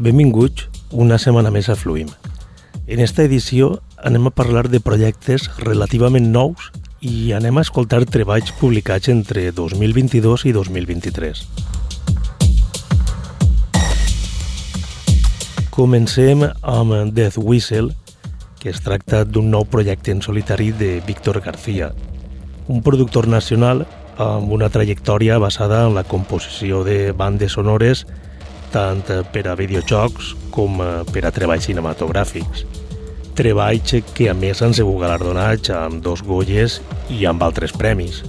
Benvinguts una setmana més a Fluim. En esta edició anem a parlar de projectes relativament nous i anem a escoltar treballs publicats entre 2022 i 2023. Comencem amb Death Whistle, que es tracta d'un nou projecte en solitari de Víctor García, un productor nacional amb una trajectòria basada en la composició de bandes sonores tant per a videojocs com per a treballs cinematogràfics. Treballs que a més han sigut galardonats amb dos Goyes i amb altres premis.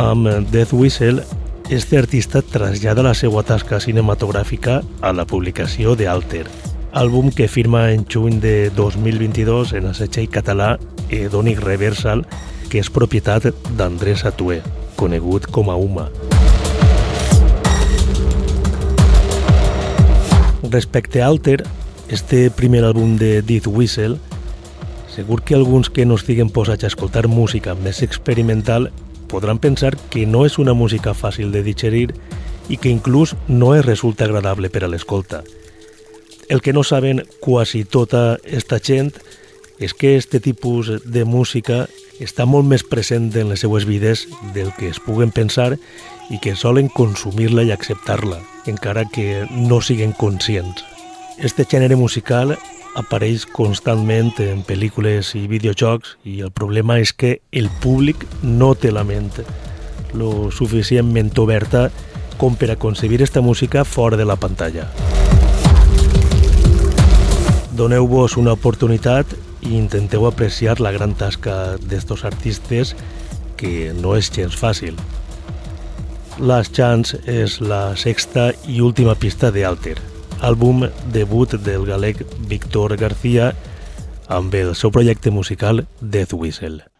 Amb Death Whistle, este artista trasllada la seva tasca cinematogràfica a la publicació de Alter, àlbum que firma en juny de 2022 en el setxell català Edonic Reversal, que és propietat d'Andrés Atué, conegut com a Uma. Respecte a Alter, este primer àlbum de Death Whistle, segur que alguns que no estiguen posats a escoltar música més experimental podran pensar que no és una música fàcil de digerir i que inclús no es resulta agradable per a l'escolta. El que no saben quasi tota esta gent és que este tipus de música està molt més present en les seues vides del que es puguen pensar i que solen consumir-la i acceptar-la, encara que no siguen conscients. Este gènere musical apareix constantment en pel·lícules i videojocs i el problema és que el públic no té la ment lo suficientment oberta com per a concebir esta música fora de la pantalla. Doneu-vos una oportunitat i intenteu apreciar la gran tasca d'estos artistes que no és gens fàcil. Last Chance és la sexta i última pista de Alter, àlbum debut del galec Víctor García amb el seu projecte musical Death Whistle.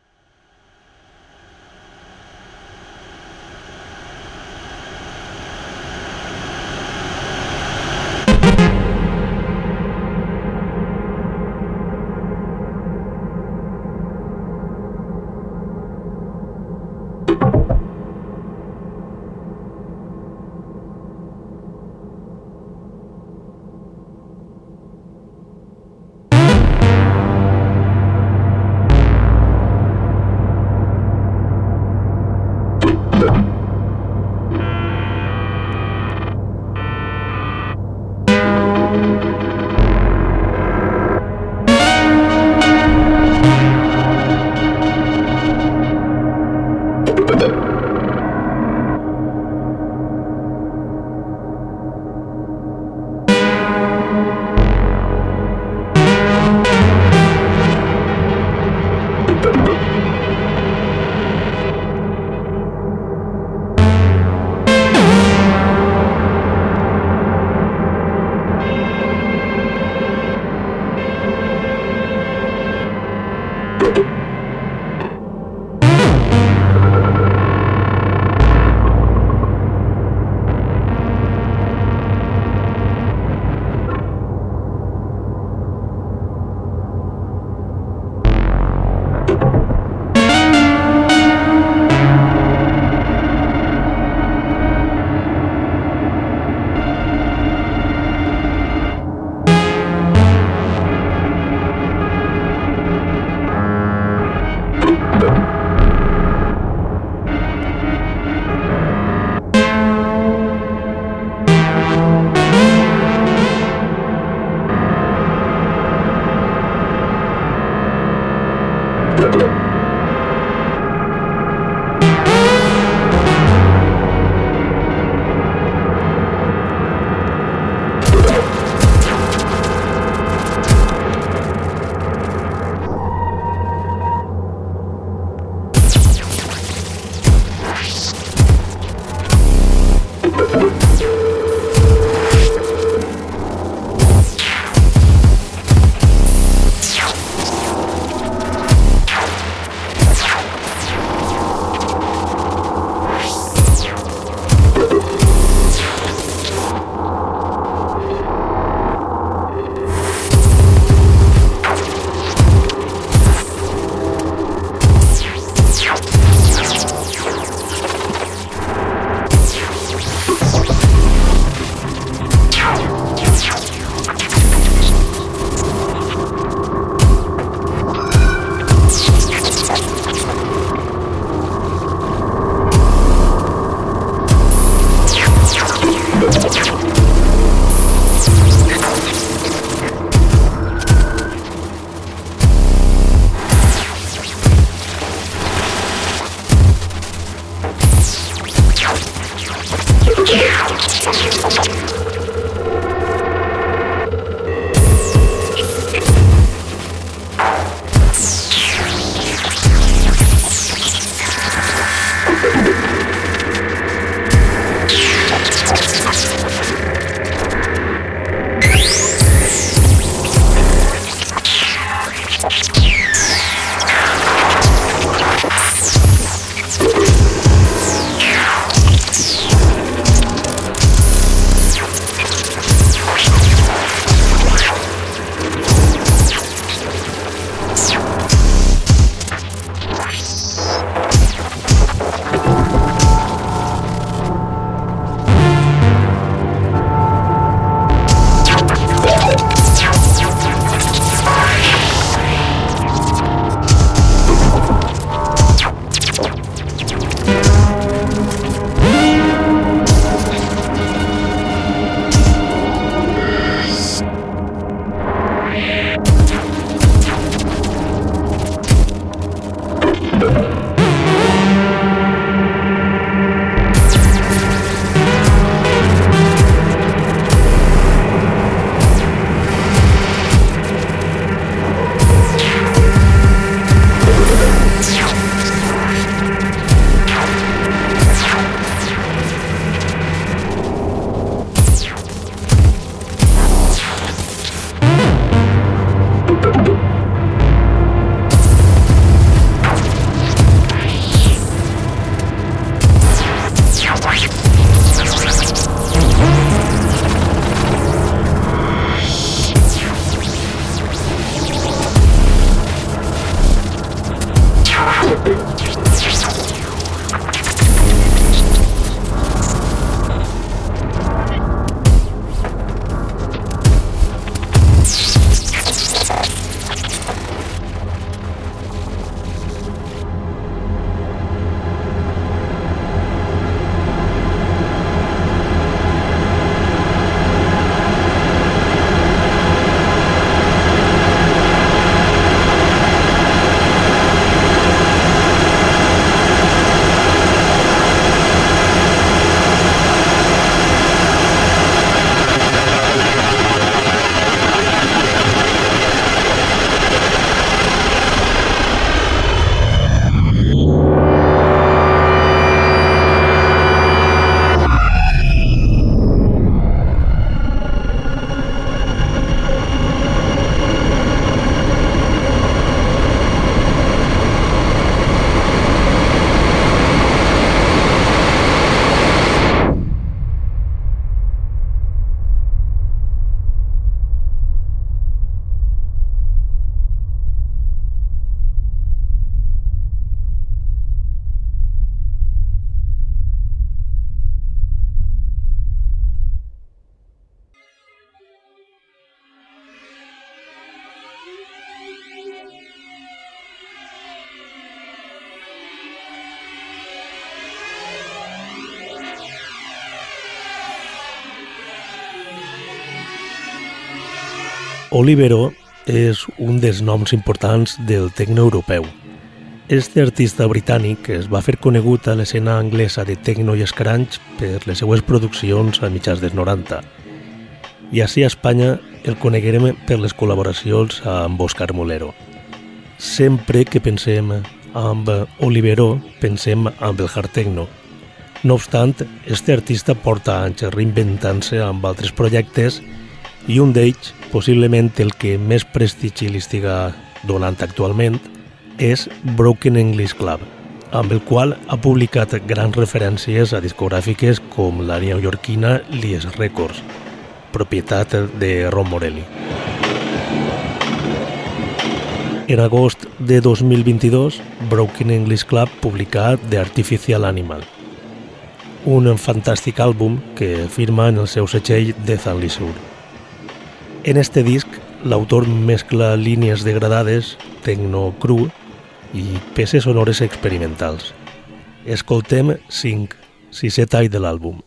Olivero és un dels noms importants del tecno europeu. Este artista britànic es va fer conegut a l'escena anglesa de techno i escranch per les seues produccions a mitjans dels 90. I així a Espanya el coneguerem per les col·laboracions amb Òscar Molero. Sempre que pensem amb Olivero, pensem amb el hard techno. No obstant, este artista porta anys reinventant-se amb altres projectes i un d'ells possiblement el que més prestigi li estiga donant actualment, és Broken English Club, amb el qual ha publicat grans referències a discogràfiques com la neoyorquina Lies Records, propietat de Ron Morelli. En agost de 2022, Broken English Club publica The Artificial Animal, un fantàstic àlbum que firma en el seu setxell Death and Leisure. En este disc, l'autor mescla línies degradades, tecno cru i peces sonores experimentals. Escoltem 5, 6 tall de l'àlbum.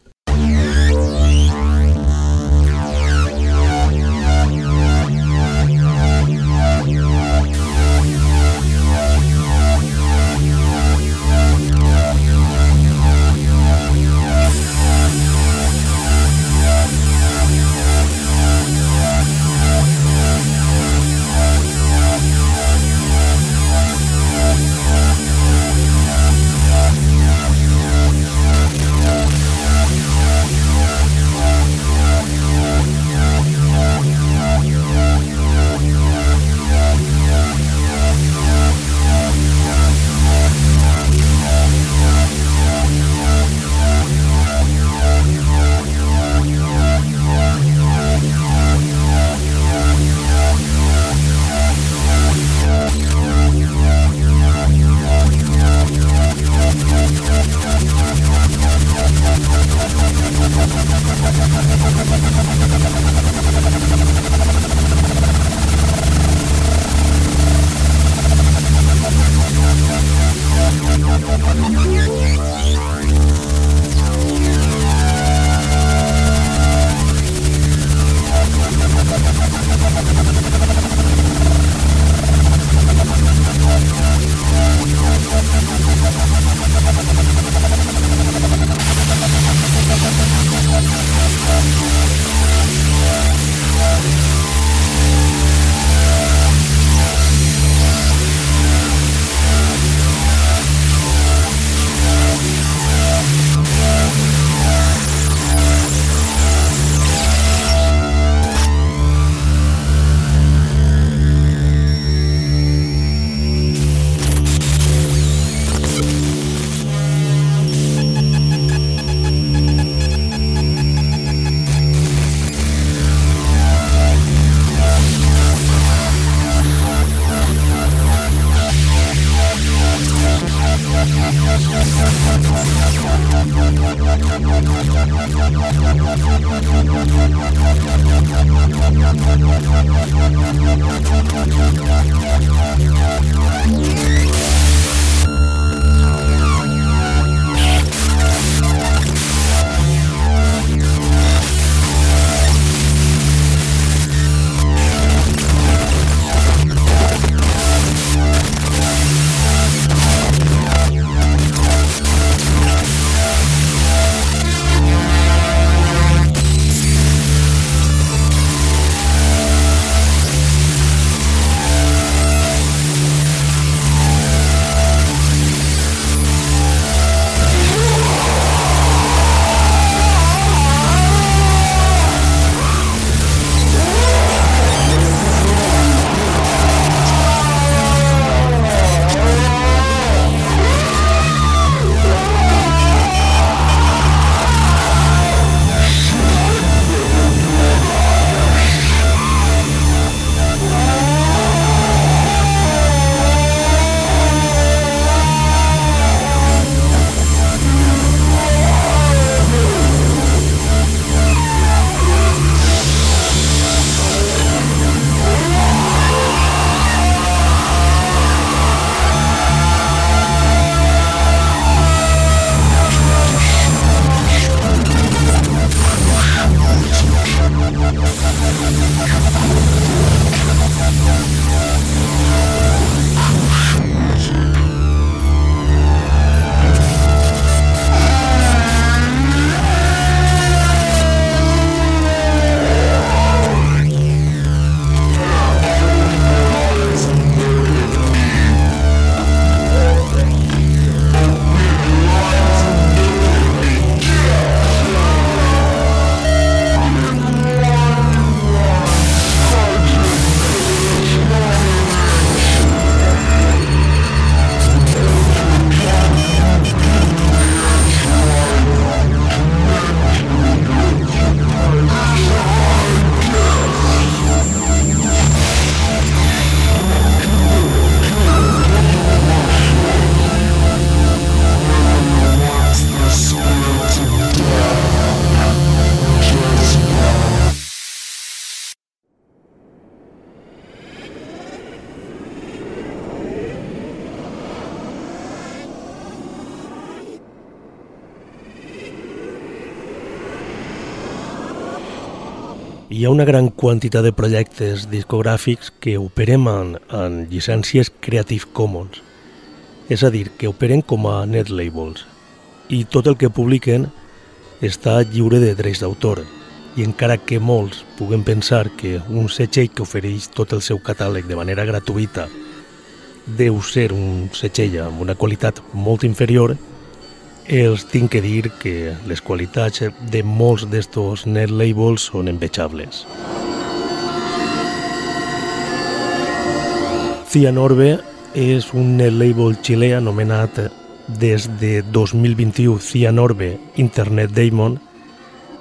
Una gran quantitat de projectes discogràfics que operem en, en llicències Creative Commons, és a dir, que operen com a net labels, i tot el que publiquen està lliure de drets d'autor, i encara que molts puguen pensar que un setxell que ofereix tot el seu catàleg de manera gratuïta deu ser un setxell amb una qualitat molt inferior, els tinc que dir que les qualitats de molts d'estos net labels són envejables. Cianorbe és un net label xilè anomenat des de 2021 Cianorbe Internet Daemon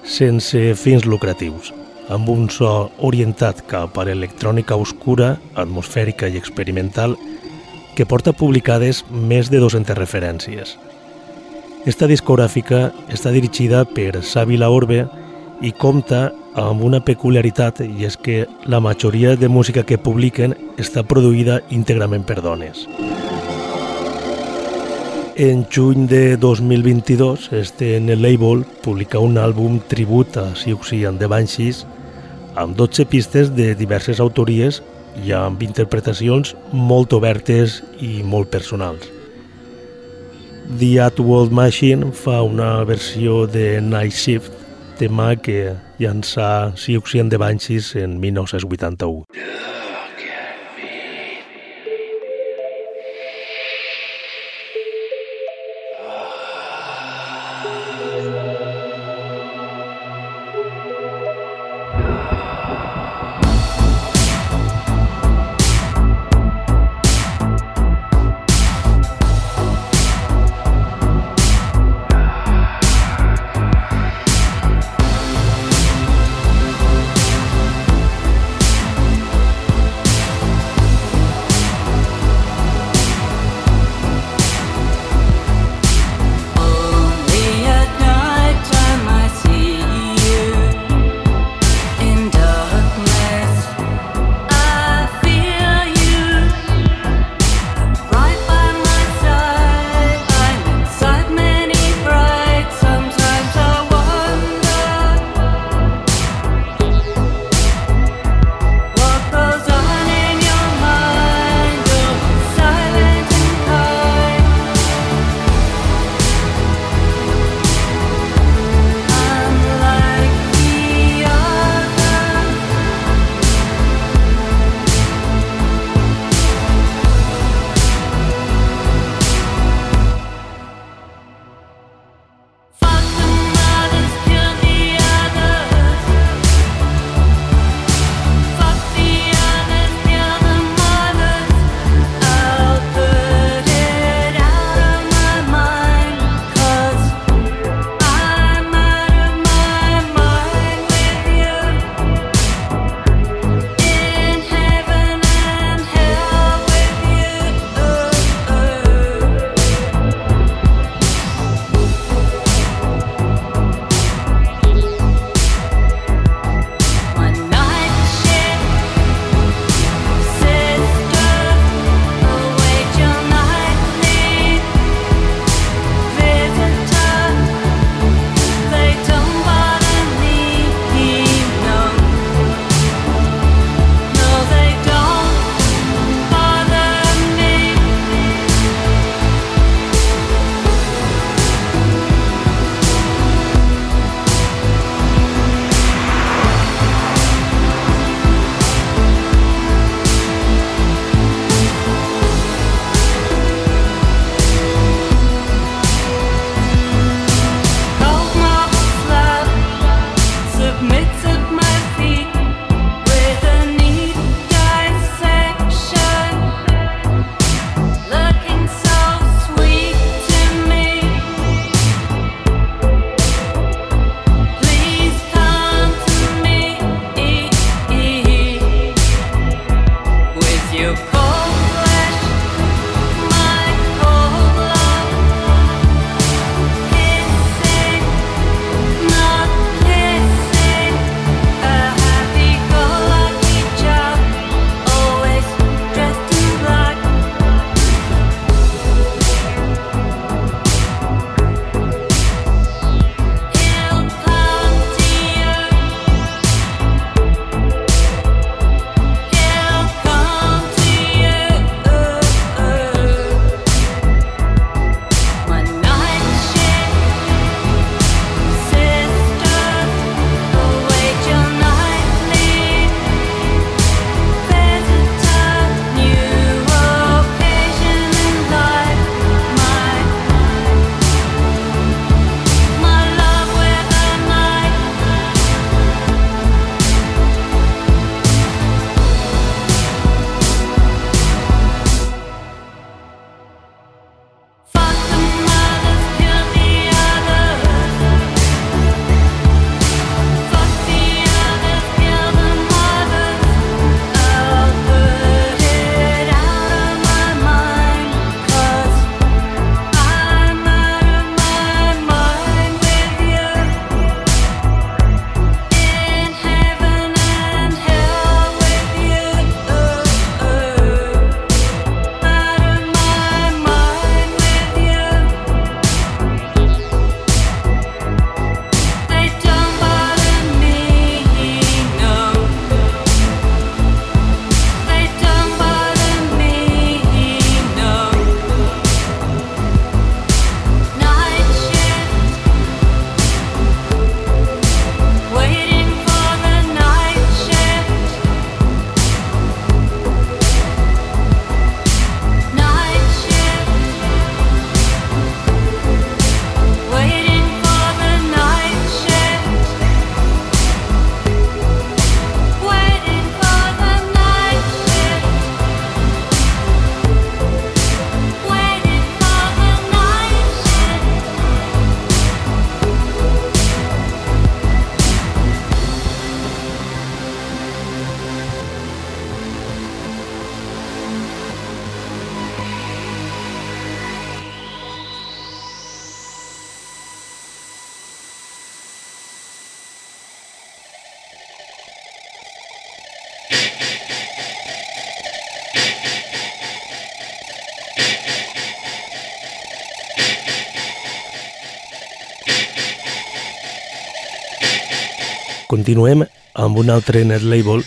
sense fins lucratius, amb un so orientat cap a l'electrònica oscura, atmosfèrica i experimental que porta publicades més de 200 referències. Esta discogràfica està dirigida per Sàvila Orbe i compta amb una peculiaritat i és que la majoria de música que publiquen està produïda íntegrament per dones. En juny de 2022, este el label publica un àlbum tribut a Siouxsie and the Banshees amb 12 pistes de diverses autories i amb interpretacions molt obertes i molt personals. The Atworld Machine fa una versió de Night Shift, tema que llançà Siouxsie the Banshees en 1981. Continuem amb un altre net label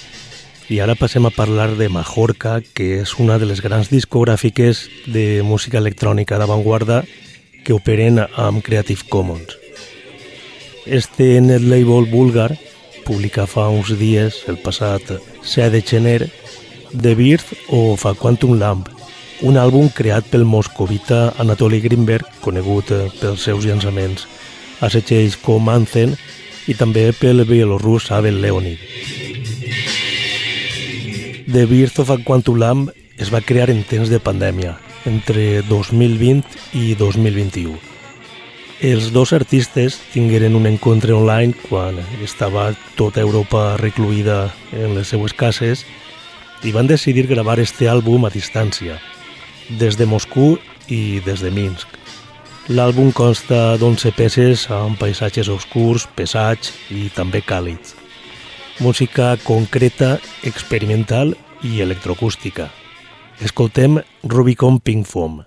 i ara passem a parlar de Majorca, que és una de les grans discogràfiques de música electrònica d'avantguarda que operen amb Creative Commons. Este net label búlgar publica fa uns dies, el passat 7 de gener, The Birth of a Quantum Lamp, un àlbum creat pel moscovita Anatoly Greenberg, conegut pels seus llançaments a setxells com Anthem i també pel bielorrus Abel Leonid. The Birth of a Quantum Lamb es va crear en temps de pandèmia, entre 2020 i 2021. Els dos artistes tingueren un encontre online quan estava tota Europa recluïda en les seues cases i van decidir gravar este àlbum a distància, des de Moscou i des de Minsk. L'àlbum consta d'11 peces amb paisatges oscurs, pesats i també càlids. Música concreta, experimental i electroacústica. Escoltem Rubicon Pink Foam.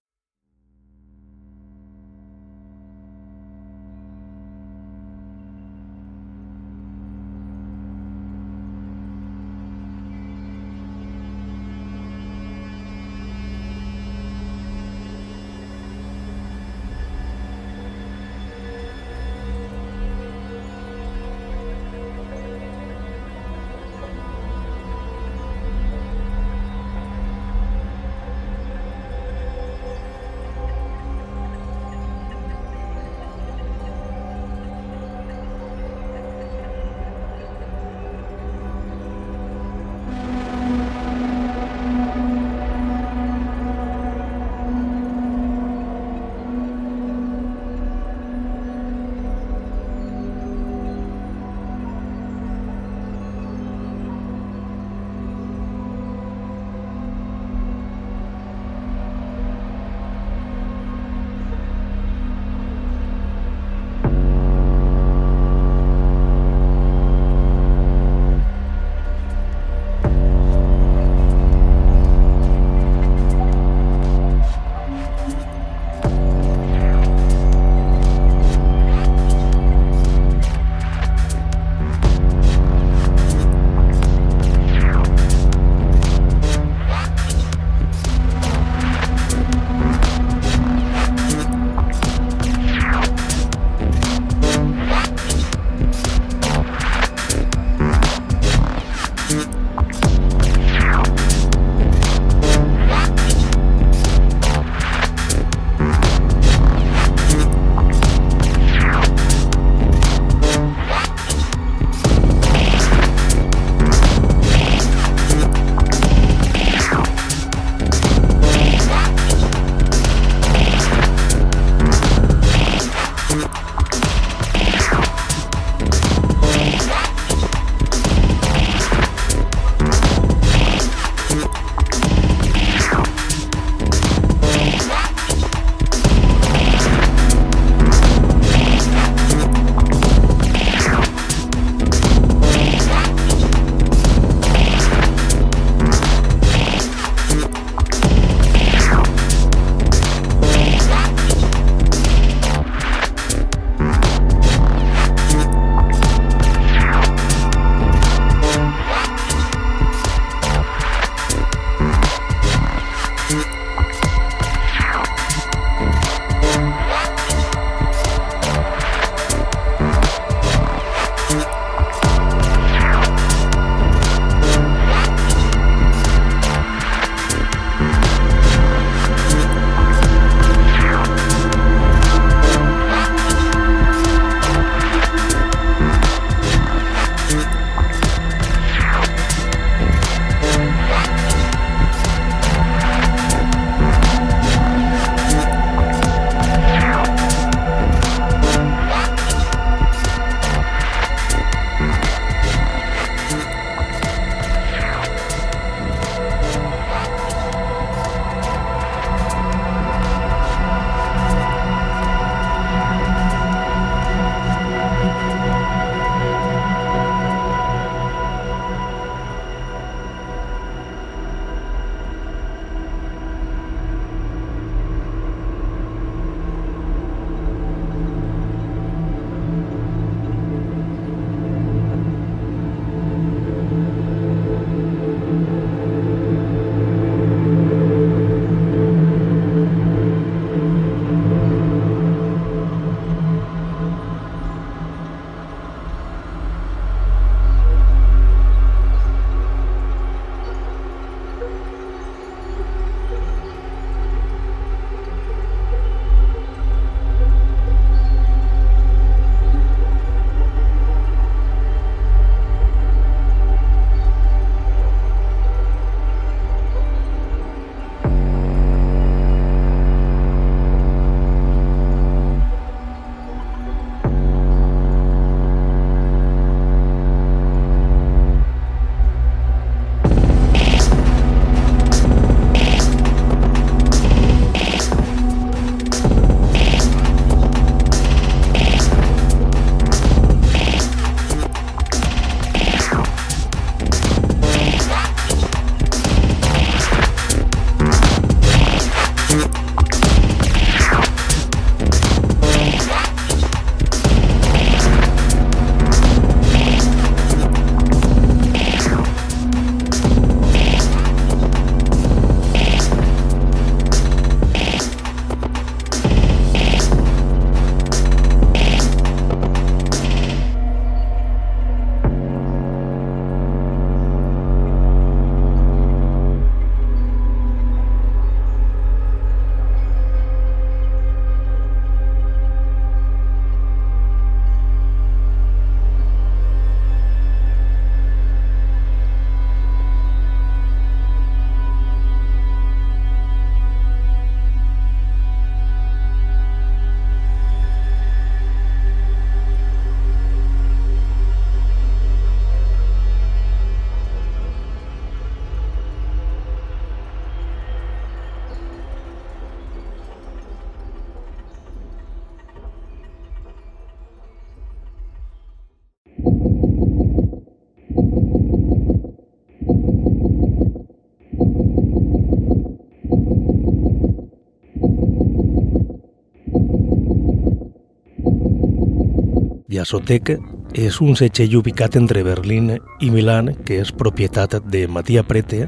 Jazzotec és un setxell ubicat entre Berlín i Milán que és propietat de Matia Prete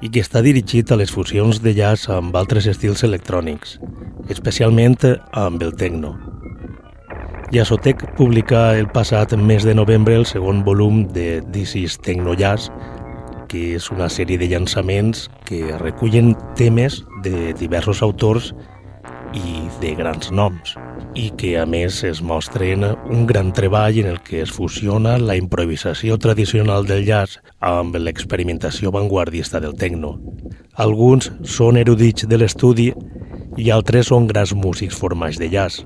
i que està dirigit a les fusions de jazz amb altres estils electrònics, especialment amb el techno. Jazzotec publica el passat mes de novembre el segon volum de This is Techno Jazz, que és una sèrie de llançaments que recullen temes de diversos autors i de grans noms, i que a més es mostren un gran treball en el que es fusiona la improvisació tradicional del jazz amb l'experimentació vanguardista del techno. Alguns són erudits de l'estudi i altres són grans músics formats de jazz,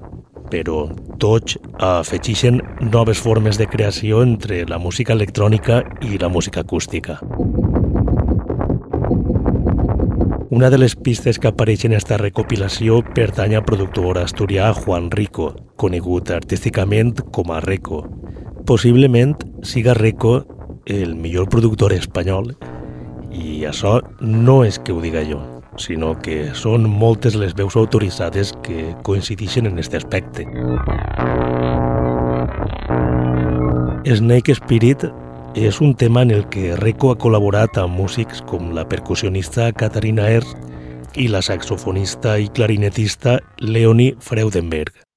però tots afegeixen noves formes de creació entre la música electrònica i la música acústica. Una de les pistes que apareix en esta recopilació pertany al productor asturià Juan Rico, conegut artísticament com a Reco. Possiblement siga Reco el millor productor espanyol i això no és que ho diga jo sinó que són moltes les veus autoritzades que coincideixen en aquest aspecte. Snake Spirit és un tema en el que Reco ha col·laborat amb músics com la percussionista Katarina Ernst i la saxofonista i clarinetista Leonie Freudenberg.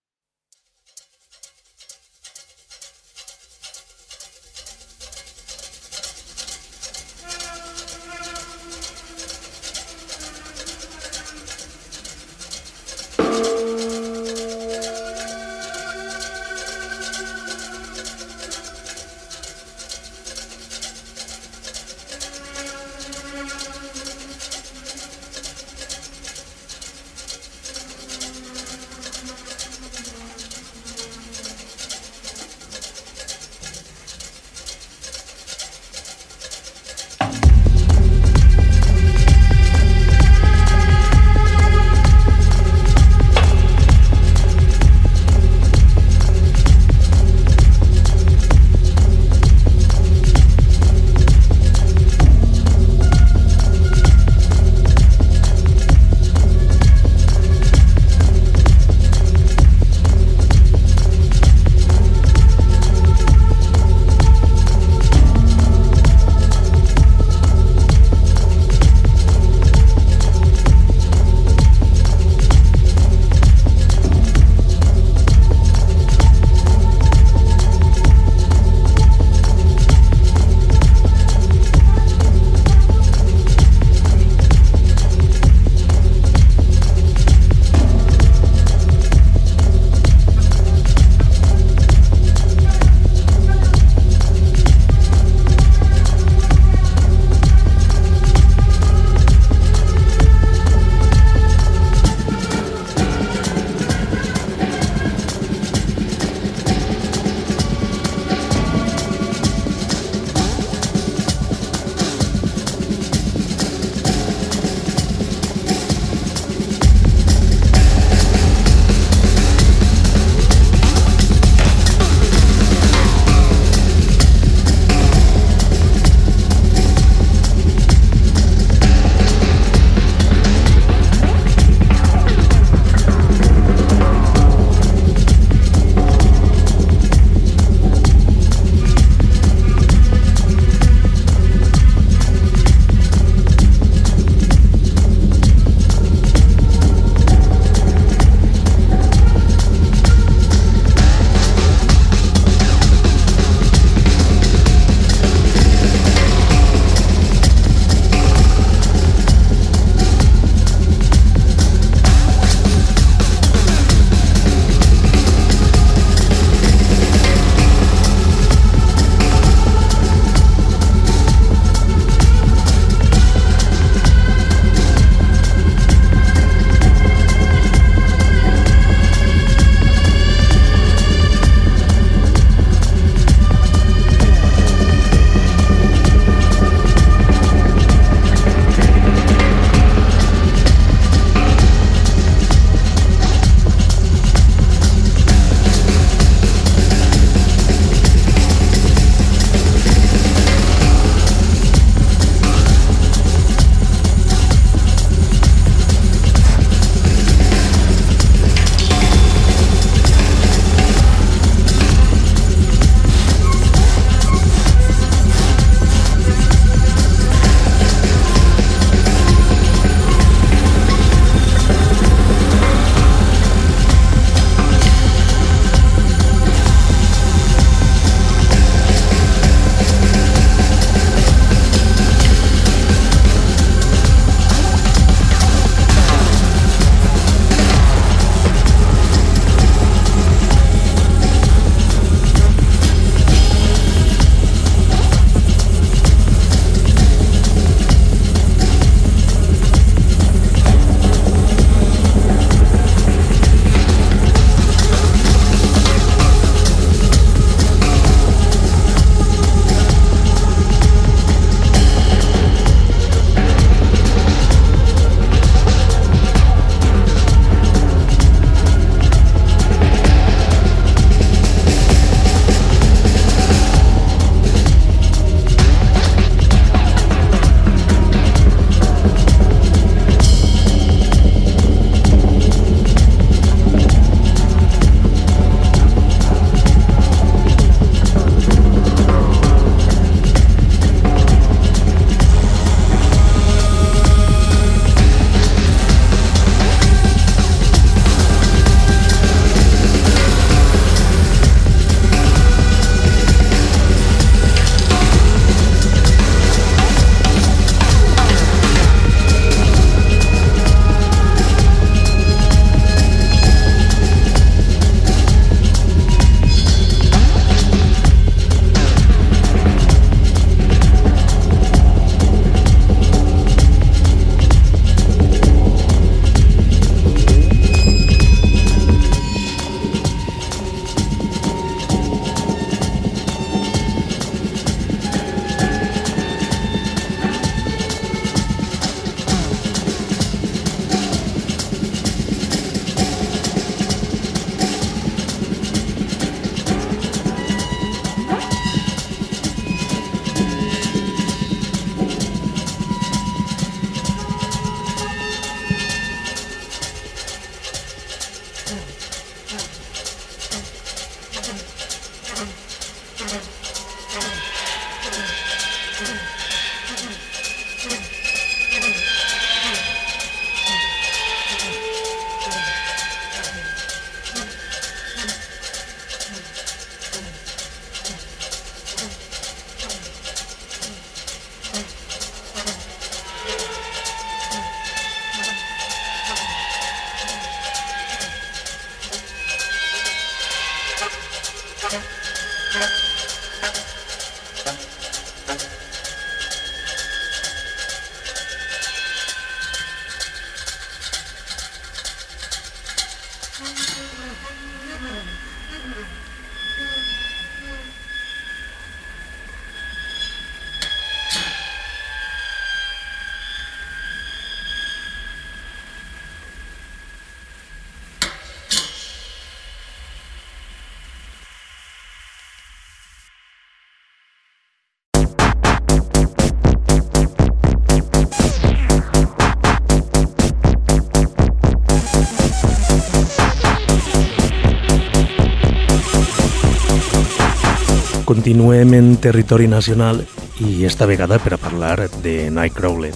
Continuem en territori nacional i esta vegada per a parlar de Nightcrawler,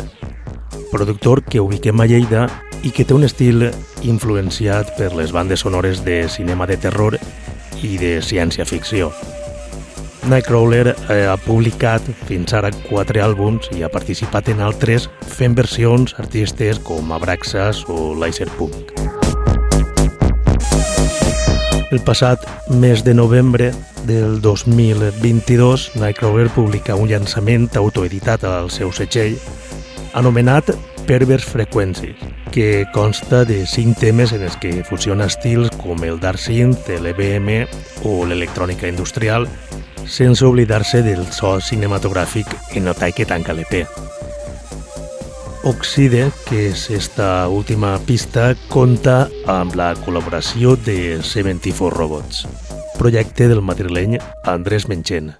productor que ubiquem a Lleida i que té un estil influenciat per les bandes sonores de cinema de terror i de ciència-ficció. Nightcrawler eh, ha publicat fins ara quatre àlbums i ha participat en altres fent versions artistes com Abraxas o Laserpunk. El passat mes de novembre del 2022, Nightcrawler publica un llançament autoeditat al seu setxell anomenat Pervers Frequencies, que consta de cinc temes en els que fusiona estils com el dark synth, l'EBM o l'electrònica industrial, sense oblidar-se del so cinematogràfic en nota que tanca l'EP. Oxide, que és esta última pista, compta amb la col·laboració de 74 Robots, projecte del madrileny Andrés Menchen.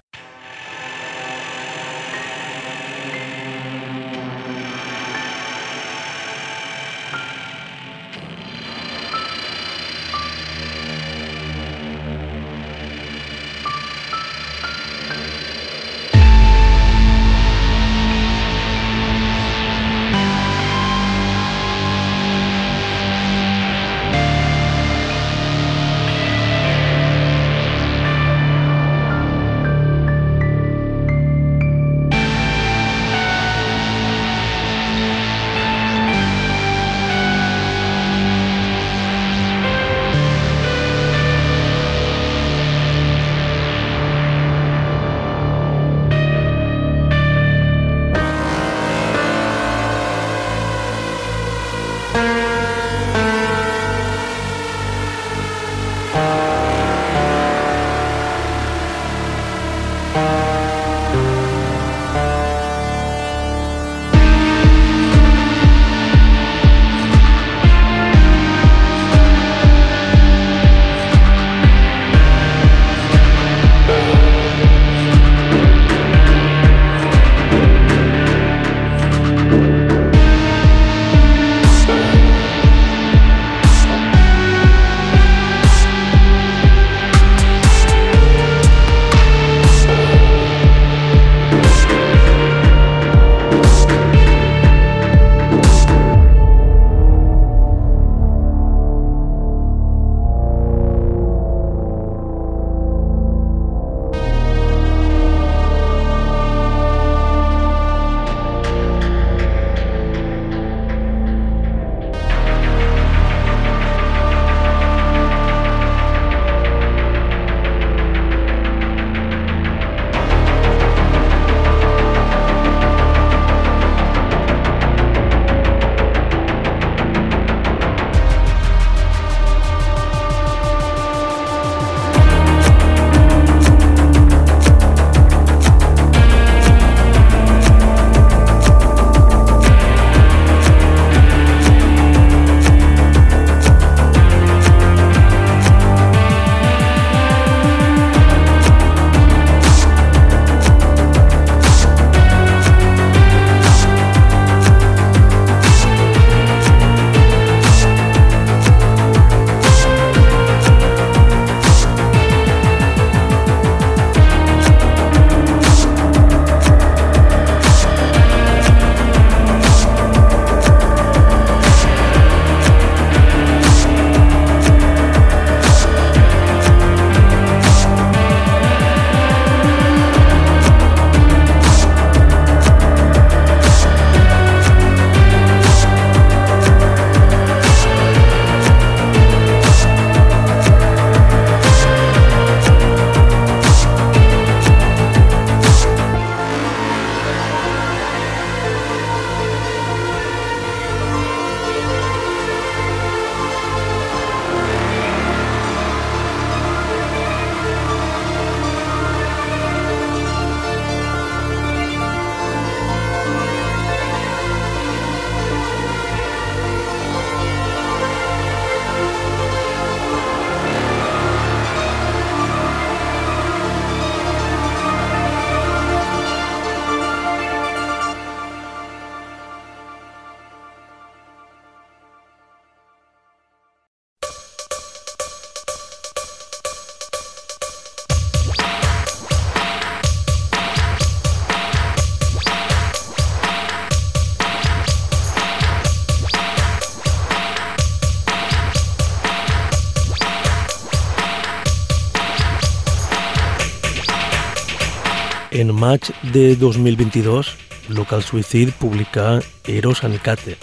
En maig de 2022, Local Suicide publica Eros Anicate,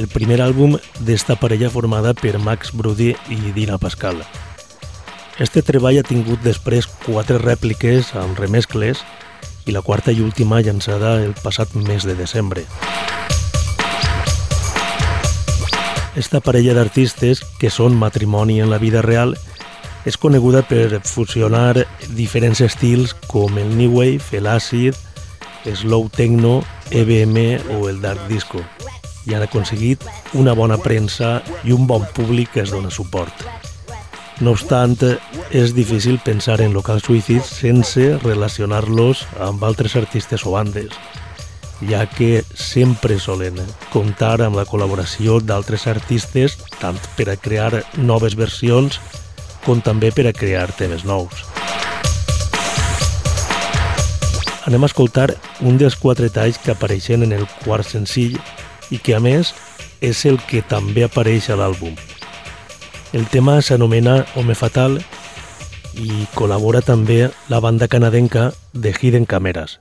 el primer àlbum d'esta parella formada per Max Brody i Dina Pascal. Este treball ha tingut després quatre rèpliques amb remescles i la quarta i última llançada el passat mes de desembre. Esta parella d'artistes, que són matrimoni en la vida real, és coneguda per fusionar diferents estils com el New Wave, l'àcid, slow techno, EBM o el dark disco i han aconseguit una bona premsa i un bon públic que es dona suport. No obstant, és difícil pensar en Local Suicide sense relacionar-los amb altres artistes o bandes, ja que sempre solen comptar amb la col·laboració d'altres artistes tant per a crear noves versions com també per a crear temes nous. Anem a escoltar un dels quatre talls que apareixen en el quart senzill i que a més és el que també apareix a l'àlbum. El tema s'anomena Home Fatal i col·labora també la banda canadenca de Hidden Cameras.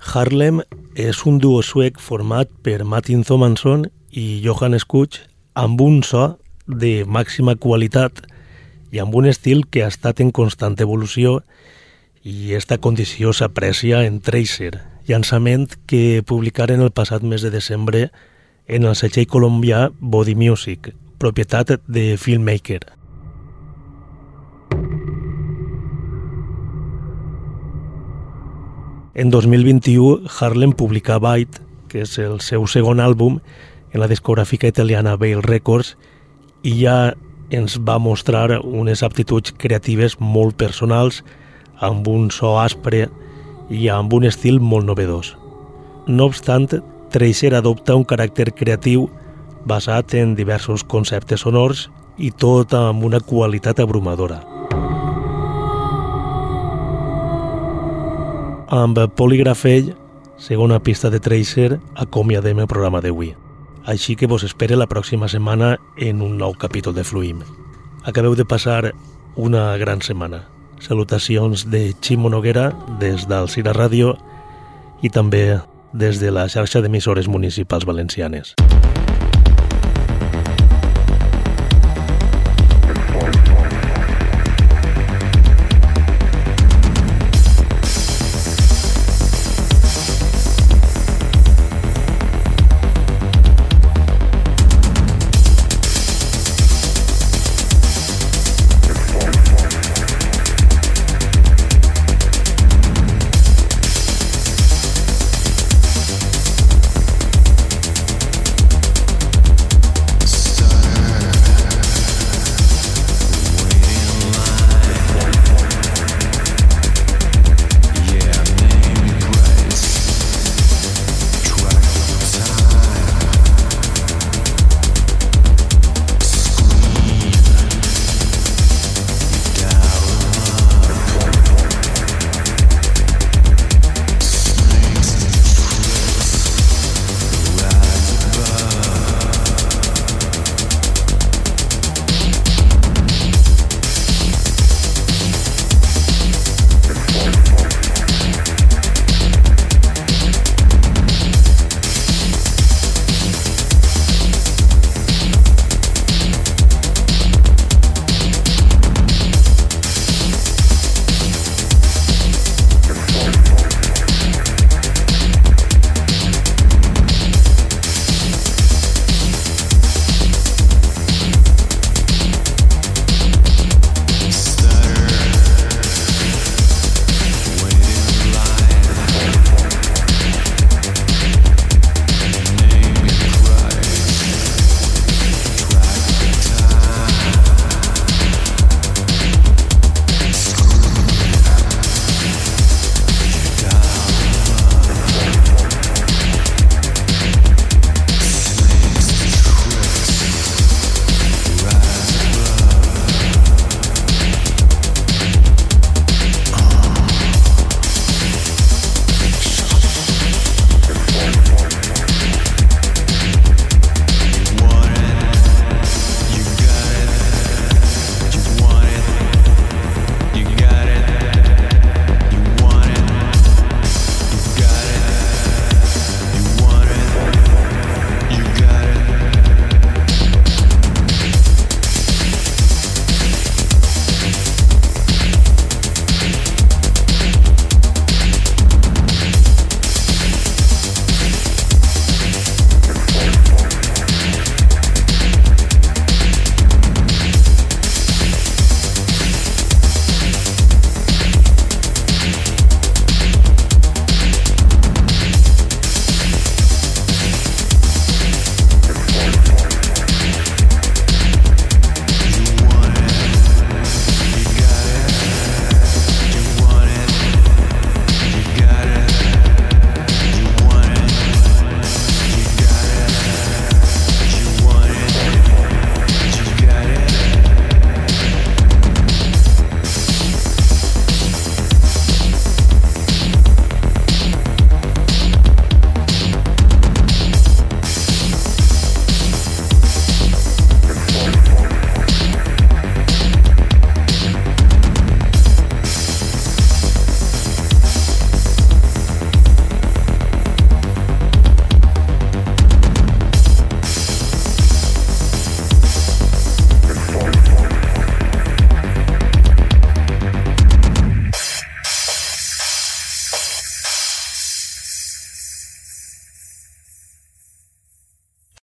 Harlem és un duo suec format per Martin Thomanson i Johannes Kutsch amb un so de màxima qualitat i amb un estil que ha estat en constant evolució i esta condició s'aprecia en Tracer, llançament que publicaren el passat mes de desembre en el setxell colombià Body Music, propietat de Filmmaker. En 2021, Harlem publica Byte, que és el seu segon àlbum en la discogràfica italiana Veil Records, i ja ens va mostrar unes aptituds creatives molt personals, amb un so aspre i amb un estil molt novedós. No obstant, Tracer adopta un caràcter creatiu basat en diversos conceptes sonors i tot amb una qualitat abrumadora. Amb Poligrafell, segona pista de Tracer, acomiadem el programa d'avui. Així que vos espere la pròxima setmana en un nou capítol de Fluim. Acabeu de passar una gran setmana. Salutacions de Ximo Noguera des del Cira Ràdio i també des de la xarxa d'emissores municipals valencianes.